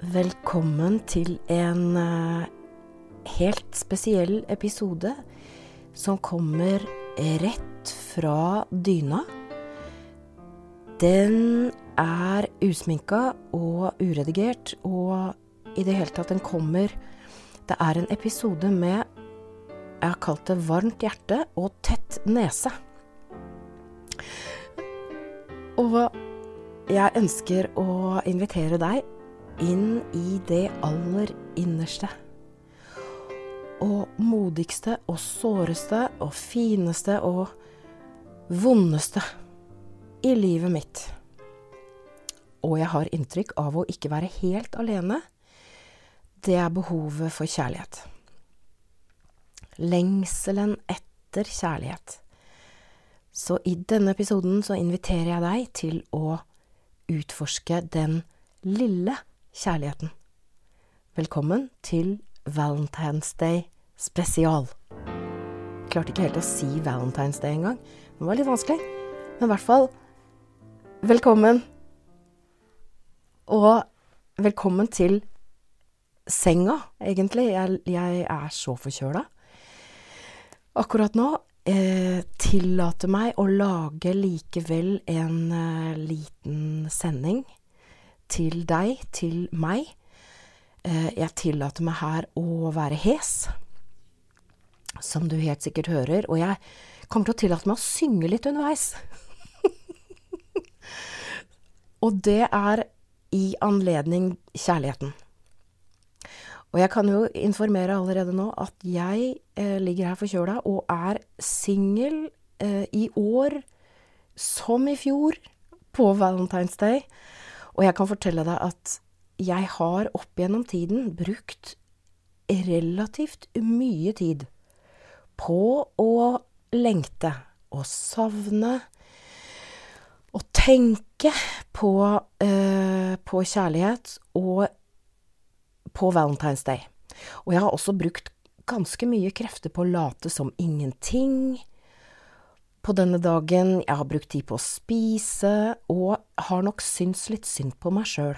Velkommen til en eh, helt spesiell episode som kommer rett fra dyna. Den er usminka og uredigert, og i det hele tatt, den kommer Det er en episode med Jeg har kalt det varmt hjerte og tett nese. Og jeg ønsker å invitere deg inn i det aller innerste. Og modigste og såreste og fineste og vondeste i livet mitt. Og jeg har inntrykk av å ikke være helt alene. Det er behovet for kjærlighet. Lengselen etter kjærlighet. Så i denne episoden så inviterer jeg deg til å utforske den lille kjærligheten. Velkommen til Valentine's Day spesial. Jeg klarte ikke helt å si Valentine's Day engang. Det var litt vanskelig. Men i hvert fall velkommen. Og velkommen til senga, egentlig. Jeg, jeg er så forkjøla akkurat nå. Eh, tillater meg å lage likevel en eh, liten sending til deg, til meg. Eh, jeg tillater meg her å være hes, som du helt sikkert hører, og jeg kommer til å tillate meg å synge litt underveis. og det er i anledning kjærligheten. Og jeg kan jo informere allerede nå at jeg eh, ligger her forkjøla og er singel eh, i år som i fjor på Valentine's Day. Og jeg kan fortelle deg at jeg har opp gjennom tiden brukt relativt mye tid på å lengte og savne og tenke på, eh, på kjærlighet og på Valentine's Day. Og jeg har også brukt ganske mye krefter på å late som ingenting på denne dagen. Jeg har brukt tid på å spise, og har nok syntes litt synd på meg sjøl.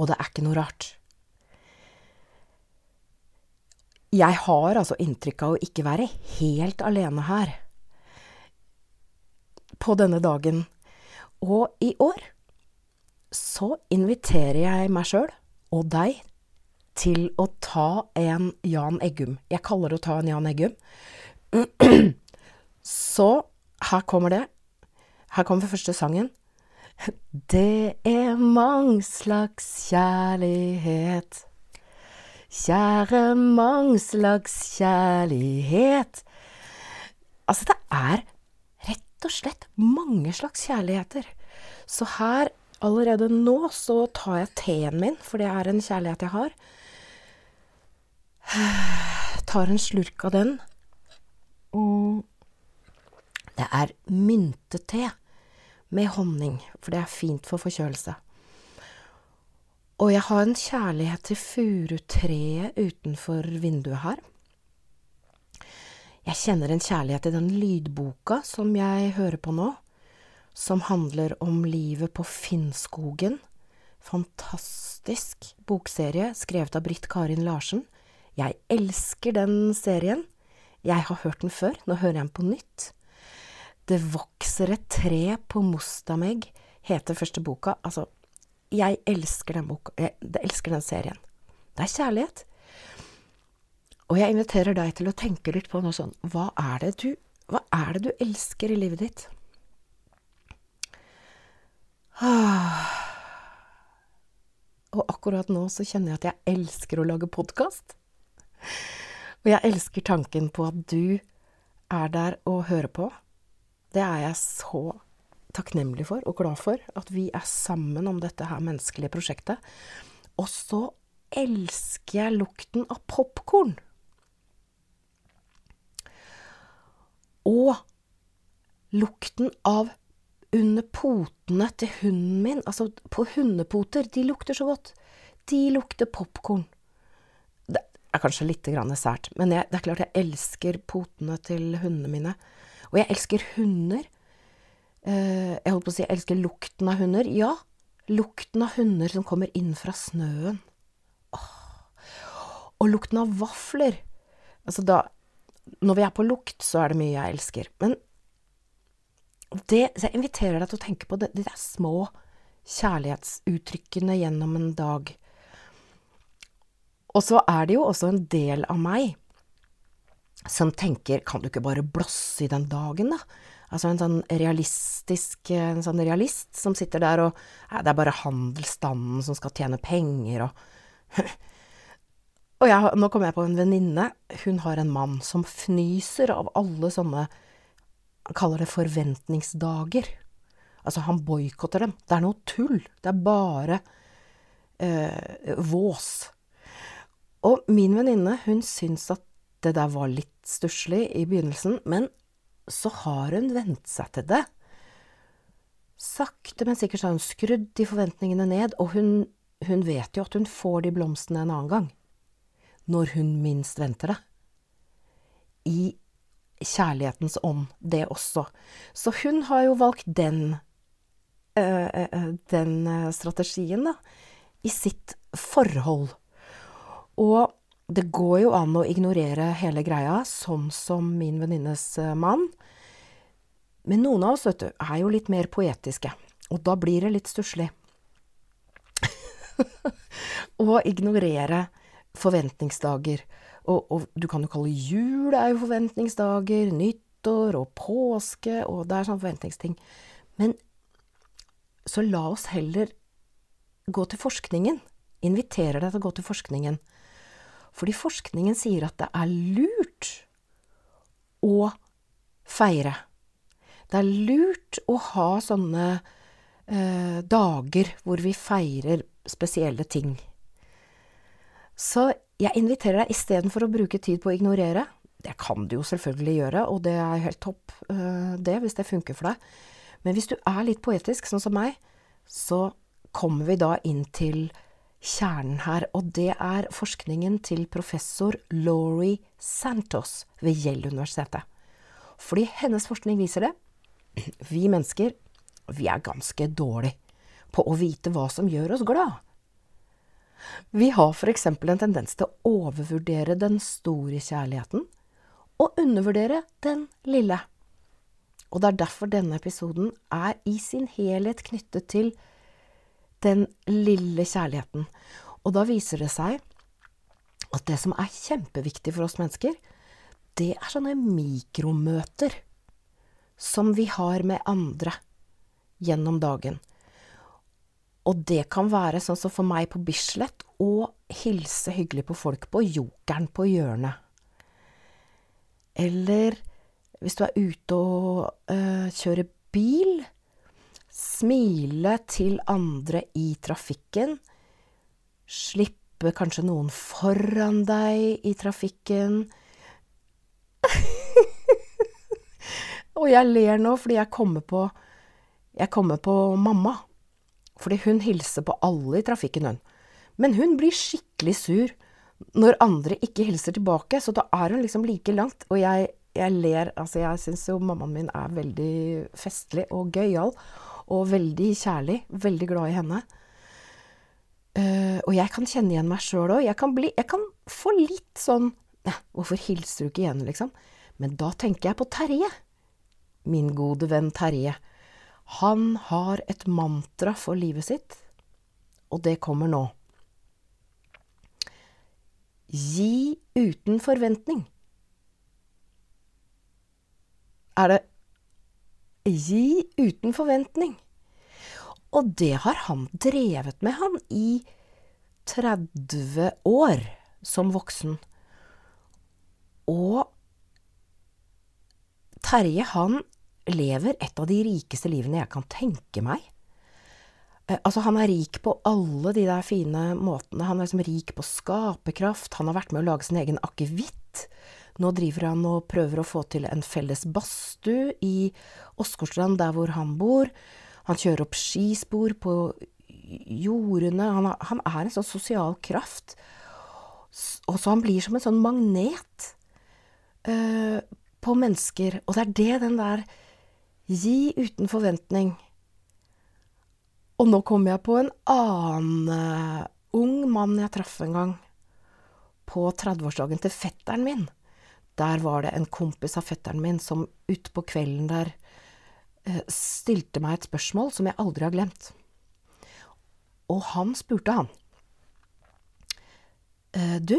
Og det er ikke noe rart. Jeg har altså inntrykk av å ikke være helt alene her på denne dagen. Og i år så inviterer jeg meg sjøl og deg til å ta en Jan Eggum. Jeg kaller det å ta en Jan Eggum. Så her kommer det. Her kommer første sangen. Det er mang slags kjærlighet. Kjære mang slags kjærlighet. Altså, det er rett og slett mange slags kjærligheter. Så her Allerede nå så tar jeg teen min, for det er en kjærlighet jeg har. Tar en slurk av den. Og det er myntete med honning, for det er fint for forkjølelse. Og jeg har en kjærlighet til furutreet utenfor vinduet her. Jeg kjenner en kjærlighet til den lydboka som jeg hører på nå som handler om livet på Finnskogen. Fantastisk bokserie skrevet av Britt Karin Larsen. Jeg elsker den serien. Jeg har hørt den før, nå hører jeg den på nytt. Det vokser et tre på Mostamegg, heter første boka. Altså, jeg elsker den boka, jeg, elsker den serien. Det er kjærlighet. Og jeg inviterer deg til å tenke litt på noe sånn, hva er det du, hva er det du elsker i livet ditt? Og akkurat nå så kjenner jeg at jeg elsker å lage podkast. Og jeg elsker tanken på at du er der og hører på. Det er jeg så takknemlig for og glad for, at vi er sammen om dette her menneskelige prosjektet. Og så elsker jeg lukten av popkorn. Og lukten av under potene til hunden min, altså på hundepoter, de lukter så godt. De lukter popkorn. Er kanskje litt sært, men jeg, det er klart jeg elsker potene til hundene mine. Og jeg elsker hunder. Eh, jeg holdt på å si jeg elsker lukten av hunder. Ja, lukten av hunder som kommer inn fra snøen. Åh. Og lukten av vafler. Altså da Når vi er på lukt, så er det mye jeg elsker. Men det, så jeg inviterer deg til å tenke på de, små kjærlighetsuttrykkene gjennom en dag. Og så er det jo også en del av meg som tenker kan du ikke bare blåsse i den dagen, da? Altså en sånn realistisk En sånn realist som sitter der og Det er bare handelsstanden som skal tjene penger og Og jeg, nå kommer jeg på en venninne. Hun har en mann som fnyser av alle sånne Han kaller det forventningsdager. Altså, han boikotter dem. Det er noe tull. Det er bare eh, vås. Og min venninne, hun syns at det der var litt stusslig i begynnelsen, men så har hun vent seg til det. Sakte, men sikkert har hun skrudd de forventningene ned, og hun, hun vet jo at hun får de blomstene en annen gang. Når hun minst venter det. I kjærlighetens ånd, det også. Så hun har jo valgt den, øh, den strategien, da, i sitt forhold. Og det går jo an å ignorere hele greia, sånn som min venninnes eh, mann. Men noen av oss, vet du, er jo litt mer poetiske, og da blir det litt stusslig. å ignorere forventningsdager. Og, og, du kan jo kalle jul er jo forventningsdager, nyttår og påske, og det er sånn forventningsting. Men så la oss heller gå til forskningen. Inviterer deg til å gå til forskningen. Fordi forskningen sier at det er lurt å feire. Det er lurt å ha sånne eh, dager hvor vi feirer spesielle ting. Så jeg inviterer deg istedenfor å bruke tid på å ignorere. Det kan du jo selvfølgelig gjøre, og det er helt topp, eh, det, hvis det funker for deg. Men hvis du er litt poetisk, sånn som meg, så kommer vi da inn til kjernen her, og det er forskningen til professor Laurie Santos ved Gjell-universitetet. Fordi hennes forskning viser det. Vi mennesker, vi er ganske dårlige på å vite hva som gjør oss glad. Vi har eksempel en tendens til å overvurdere den store kjærligheten og undervurdere den lille. Og det er derfor denne episoden er i sin helhet knyttet til den lille kjærligheten. Og da viser det seg at det som er kjempeviktig for oss mennesker, det er sånne mikromøter som vi har med andre gjennom dagen. Og det kan være sånn som for meg på Bislett å hilse hyggelig på folk på Jokeren på hjørnet. Eller hvis du er ute og øh, kjører bil, Smile til andre i trafikken. Slippe kanskje noen foran deg i trafikken. Og jeg ler nå fordi jeg kommer på Jeg kommer på mamma. Fordi hun hilser på alle i trafikken, hun. Men hun blir skikkelig sur når andre ikke hilser tilbake, så da er hun liksom like langt. Og jeg, jeg ler Altså, jeg syns jo mammaen min er veldig festlig og gøyal og veldig kjærlig. Veldig glad i henne. Uh, og jeg kan kjenne igjen meg sjøl òg. Jeg, jeg, kan få litt sånn hvorfor hilser du ikke igjen, liksom? Men da tenker jeg på Terje. Min gode venn Terje. Han har et mantra for livet sitt, og det kommer nå. Gi uten forventning. Er det Gi uten forventning. Og det har han drevet med, han, i 30 år som voksen. Og Terje, han lever et av de rikeste livene jeg kan tenke meg. Eh, altså, han er rik på alle de der fine måtene. Han er liksom rik på skaperkraft. Han har vært med å lage sin egen akevitt. Nå driver han og prøver å få til en felles badstue i Åsgårdstrand, der hvor han bor. Han kjører opp skispor på jordene. Han, han er en sånn sosial kraft. Og så han blir som en sånn magnet uh, på mennesker. Og det er det den der Gi uten forventning. Og nå kom jeg på en annen uh, ung mann jeg traff en gang. På 30-årsdagen til fetteren min. Der var det en kompis av fetteren min som utpå kvelden der uh, stilte meg et spørsmål som jeg aldri har glemt. Og han spurte, han. Uh, du,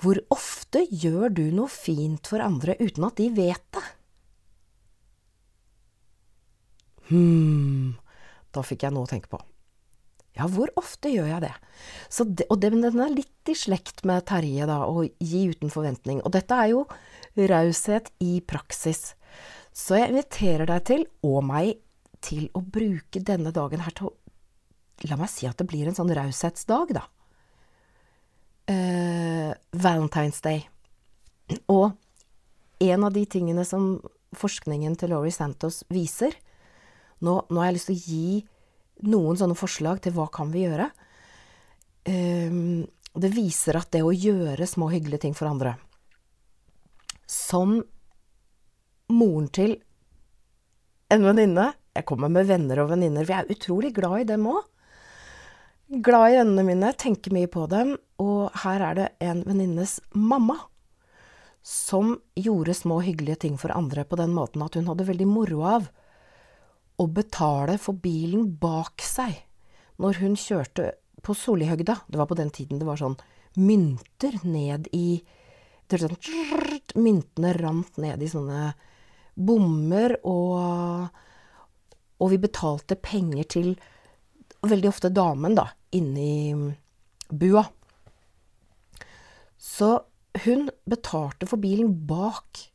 hvor ofte gjør du noe fint for andre uten at de vet det? Hm, da fikk jeg noe å tenke på. Ja, hvor ofte gjør jeg det? det og den, den er litt i slekt med Terje, da, å gi uten forventning. Og dette er jo raushet i praksis. Så jeg inviterer deg til, og meg, til å bruke denne dagen her til å La meg si at det blir en sånn raushetsdag, da. Uh, Valentine's Day. Og en av de tingene som forskningen til Laurie Santos viser, nå, nå, har jeg lyst til å gi noen sånne forslag til hva kan vi gjøre. Um, det viser at det å gjøre små hyggelige ting for andre Som moren til en venninne Jeg kommer med venner og venninner, for jeg er utrolig glad i dem òg. Glad i vennene mine, tenker mye på dem. Og her er det en venninnes mamma som gjorde små hyggelige ting for andre på den måten at hun hadde veldig moro av å betale for bilen bak seg når hun kjørte på Solihøgda. Det var på den tiden det var sånn mynter ned i sånn, Myntene rant ned i sånne bommer, og, og vi betalte penger til veldig ofte damen, da, inni bua. Så hun betalte for bilen bak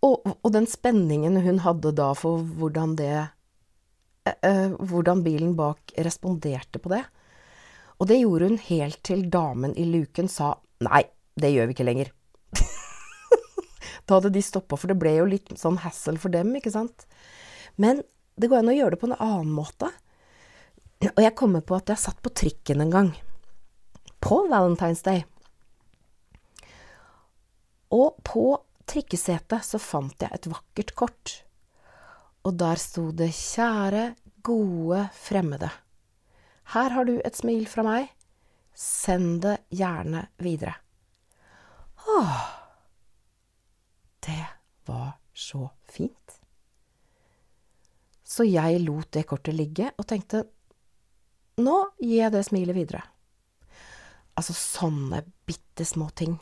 og, og, den spenningen hun hadde da for hvordan det eh, eh, Hvordan bilen bak responderte på det. Og det gjorde hun helt til damen i luken sa nei, det gjør vi ikke lenger. da hadde de stoppa, for det ble jo litt sånn hassle for dem, ikke sant. Men det går an å gjøre det på en annen måte. Og jeg kommer på at jeg satt på trikken en gang. På Valentine's Day. Og på trikkesetet så fant jeg et vakkert kort, og der sto det Kjære, gode fremmede. Her har du et smil fra meg. Send det gjerne videre. Åh, det var så fint. Så jeg lot det kortet ligge og tenkte nå gir jeg det smilet videre. Altså sånne bitte små ting.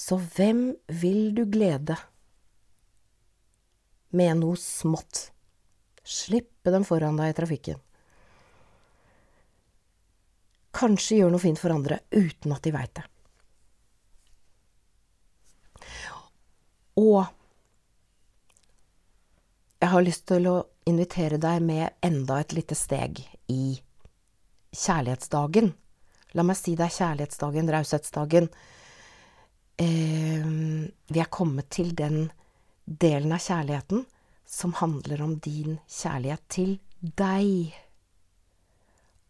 Så hvem vil du glede med noe smått? Slippe dem foran deg i trafikken. Kanskje gjør noe fint for andre uten at de veit det. Og jeg har lyst til å invitere deg med enda et lite steg i kjærlighetsdagen. La meg si det er kjærlighetsdagen, raushetsdagen eh, vi er kommet til den delen av kjærligheten som handler om din kjærlighet til deg.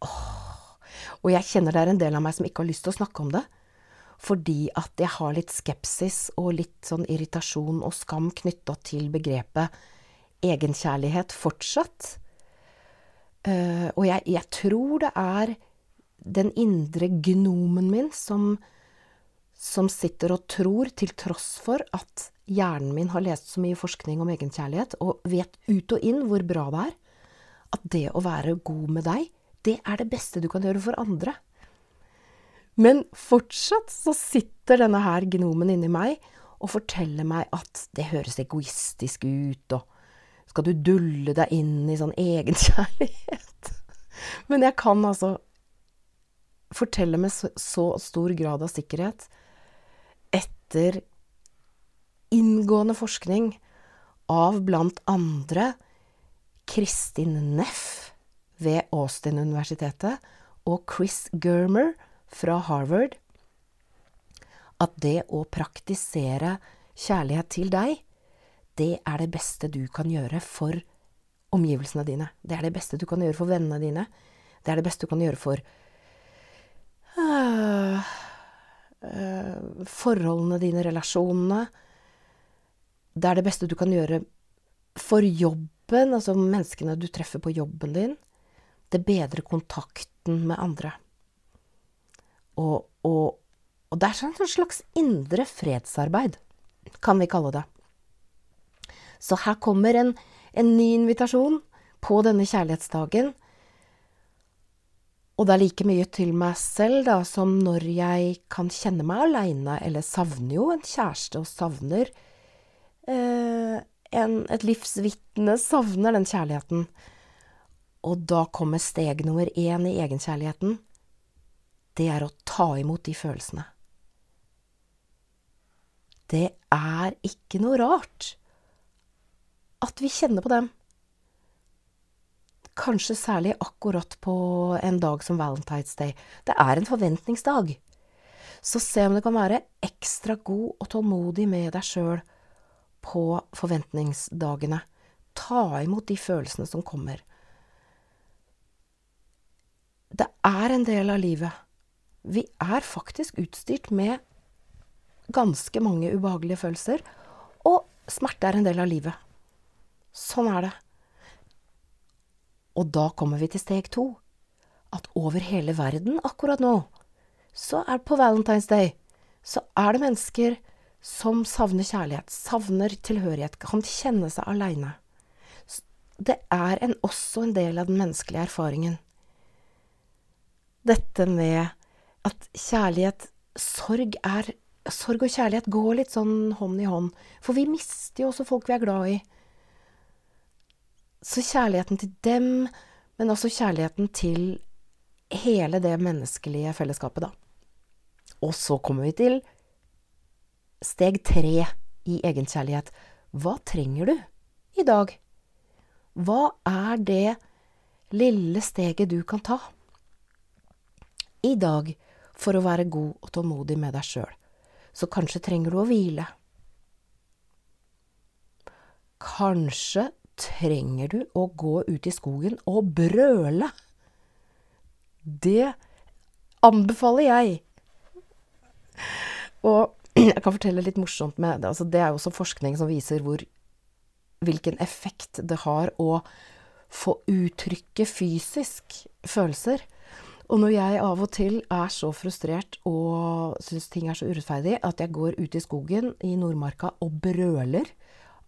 Åh. Og jeg kjenner det er en del av meg som ikke har lyst til å snakke om det. Fordi at jeg har litt skepsis og litt sånn irritasjon og skam knytta til begrepet egenkjærlighet fortsatt. Uh, og jeg, jeg, tror det er den indre gnomen min som som sitter og tror, til tross for at hjernen min har lest så mye forskning om egenkjærlighet, og vet ut og inn hvor bra det er, at det å være god med deg, det er det beste du kan gjøre for andre. Men fortsatt så sitter denne her gnomen inni meg og forteller meg at det høres egoistisk ut, og skal du dulle deg inn i sånn egenkjærlighet? Men jeg kan altså fortelle med så stor grad av sikkerhet etter inngående forskning av blant andre Kristin Neff ved Austin-universitetet og Chris Germer fra Harvard at det å praktisere kjærlighet til deg, det er det beste du kan gjøre for omgivelsene dine. Det er det beste du kan gjøre for vennene dine. Det er det beste du kan gjøre for uh, forholdene dine, relasjonene. Det er det beste du kan gjøre for jobben jobben, altså menneskene du treffer på jobben din. Det bedrer kontakten med andre. Og, og, og det er sånn et slags indre fredsarbeid, kan vi kalle det. Så her kommer en, en ny invitasjon på denne kjærlighetsdagen. Og det er like mye til meg selv da, som når jeg kan kjenne meg aleine, eller savner jo en kjæreste og savner eh, en, et livsvitne, savner den kjærligheten. Og da kommer steg nummer én i egenkjærligheten. Det er å ta imot de følelsene. Det er ikke noe rart at vi kjenner på dem. Kanskje særlig akkurat på en dag som Valentine's Day. Det er en forventningsdag. Så se om det kan være ekstra god og tålmodig med deg sjøl på forventningsdagene. Ta imot de følelsene som kommer. Det er en del av livet. Vi er faktisk utstyrt med ganske mange ubehagelige følelser, og smerte er en del av livet. Sånn er det. Og da kommer vi til steg to. At over hele verden akkurat nå, så er det på Valentine's Day, så er det mennesker som savner kjærlighet, savner tilhørighet, kan kjenne seg aleine. Det er en, også en del av den menneskelige erfaringen. Dette med at kjærlighet Sorg er Sorg og kjærlighet går litt sånn hånd i hånd. For vi mister jo også folk vi er glad i. Så kjærligheten til dem, men også kjærligheten til hele det menneskelige fellesskapet, da. Og så kommer vi til steg tre i egenkjærlighet. Hva trenger du i dag? Hva er det lille steget du kan ta i dag for å være god og tålmodig med deg sjøl? Så kanskje trenger du å hvile. Kanskje trenger du å gå ut i skogen og brøle. Det anbefaler jeg. Og jeg kan fortelle litt morsomt med det. Altså, det er jo også forskning som viser hvor, hvilken effekt det har å få uttrykke fysisk følelser. Og når jeg av og til er så frustrert og syns ting er så urettferdig, at jeg går ut i skogen i Nordmarka og brøler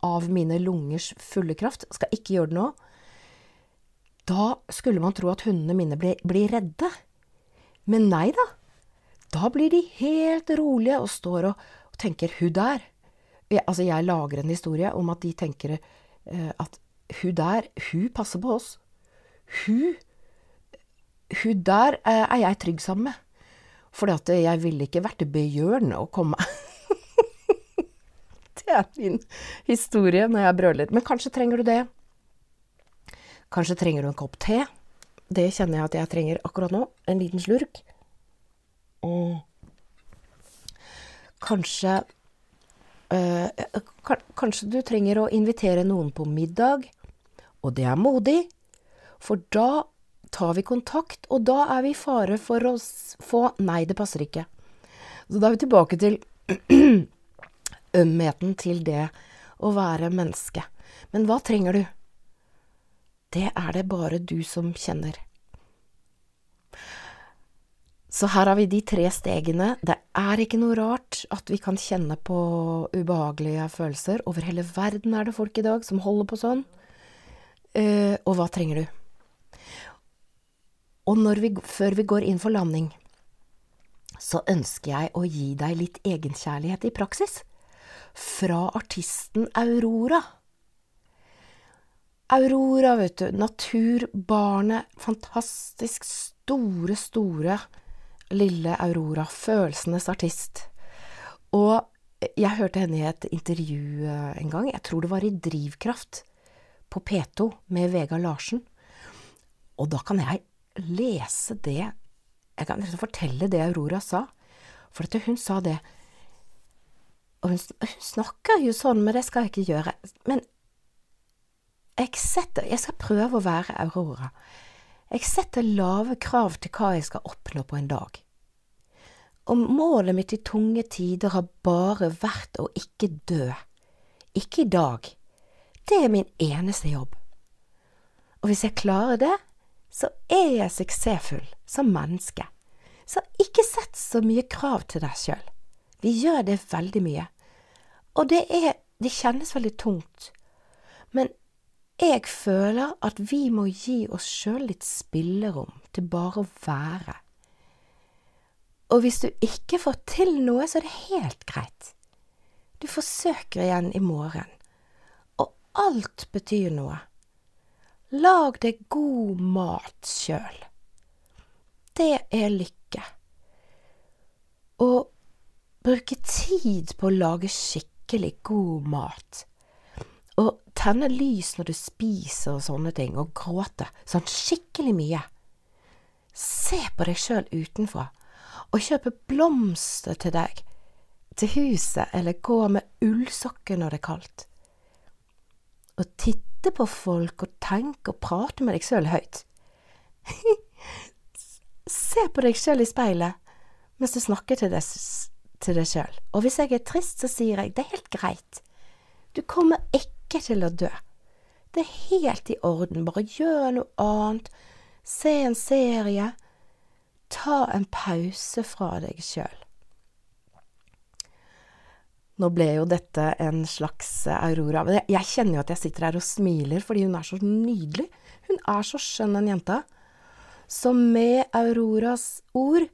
av mine lungers fulle kraft, skal ikke gjøre det nå, da skulle man tro at hundene mine blir, blir redde. Men nei da. Da blir de helt rolige og står og, og tenker 'hun der'. Jeg, altså, jeg lager en historie om at de tenker uh, at 'hun der, hun passer på oss'. Hun Hun der uh, er jeg trygg sammen med. For jeg ville ikke vært bjørn og komme Det er min historie når jeg brøler. Men kanskje trenger du det. Kanskje trenger du en kopp te. Det kjenner jeg at jeg trenger akkurat nå. En liten slurk. Mm. kanskje øh, Kanskje du trenger å invitere noen på middag. Og det er modig, for da tar vi kontakt, og da er vi i fare for å få 'nei, det passer ikke'. Så da er vi tilbake til ømheten til det å være menneske. Men hva trenger du? Det er det bare du som kjenner. Så her har vi de tre stegene. Det er ikke noe rart at vi kan kjenne på ubehagelige følelser. Over hele verden er det folk i dag som holder på sånn. Uh, og hva trenger du? Og vi, før vi går inn for landing, så ønsker jeg å gi deg litt egenkjærlighet i praksis fra artisten Aurora. Aurora, vet du. Naturbarnet. Fantastisk store, store lille Aurora. Følelsenes artist. Og jeg hørte henne i et intervju eh, en gang. Jeg tror det var i Drivkraft på P2 med Vega Larsen. Og da kan jeg lese det Jeg kan fortelle det Aurora sa. For at hun sa det og hun, hun snakker jo sånn, men det skal jeg ikke gjøre. Men jeg setter Jeg skal prøve å være Aurora. Jeg setter lave krav til hva jeg skal oppnå på en dag. Og målet mitt i tunge tider har bare vært å ikke dø. Ikke i dag. Det er min eneste jobb. Og hvis jeg klarer det, så er jeg suksessfull som menneske. Så ikke sett så mye krav til deg sjøl. Vi gjør det veldig mye. Og det er Det kjennes veldig tungt. Men jeg føler at vi må gi oss sjøl litt spillerom til bare å være. Og hvis du ikke får til noe, så er det helt greit. Du forsøker igjen i morgen. Og alt betyr noe. Lag deg god mat sjøl. Det er lykke. Og bruke tid på å lage skikkelig god mat. Og tenne lys når du spiser og sånne ting, og gråte sånn skikkelig mye. Se på deg sjøl utenfra, og kjøpe blomster til deg, til huset, eller gå med ullsokker når det er kaldt. Og titte på folk og tenke og prate med deg sjøl høyt. Se på deg sjøl i speilet mens du snakker til deg, til deg sjøl. Og hvis jeg er trist, så sier jeg det er helt greit. Du kommer ikke til å dø. Det er helt i orden. Bare gjør noe annet. Se en serie. Ta en pause fra deg sjøl. Nå ble jo dette en slags Aurora Jeg kjenner jo at jeg sitter her og smiler fordi hun er så nydelig. Hun er så skjønn, den jenta. Så med Auroras ord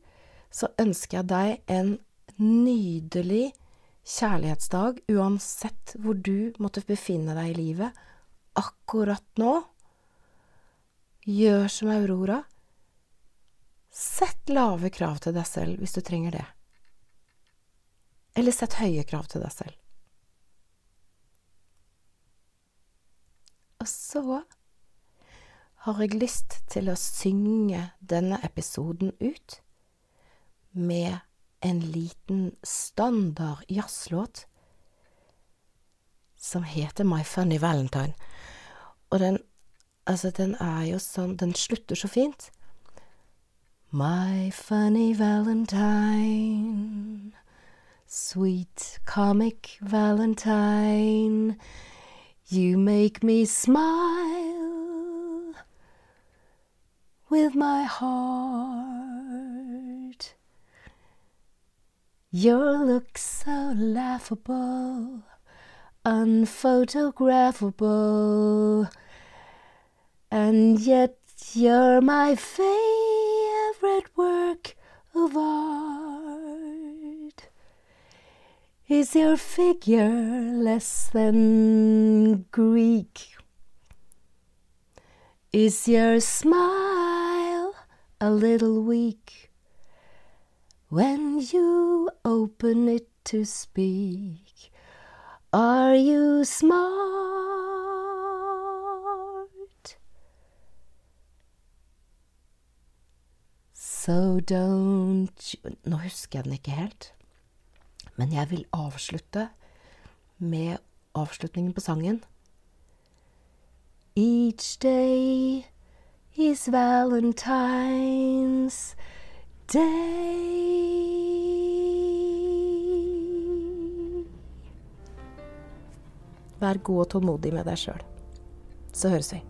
så ønsker jeg deg en nydelig kjærlighetsdag, uansett hvor du måtte befinne deg i livet akkurat nå. Gjør som Aurora. Sett lave krav til deg selv hvis du trenger det. Eller sett høye krav til deg selv. Og så har jeg lyst til å synge denne episoden ut med en liten standard jazzlåt som heter My Funny Valentine. Og den Altså, den er jo sånn Den slutter så fint. My funny Valentine, sweet comic Valentine, you make me smile with my heart. Your look so laughable, unphotographable, and yet you're my favorite work of art. Is your figure less than Greek? Is your smile a little weak when you open it to speak? Are you smart? So don't you Nå husker jeg den ikke helt, men jeg vil avslutte med avslutningen på sangen. Each day is Valentine's Day. Vær god og tålmodig med deg sjøl. Så høres vi.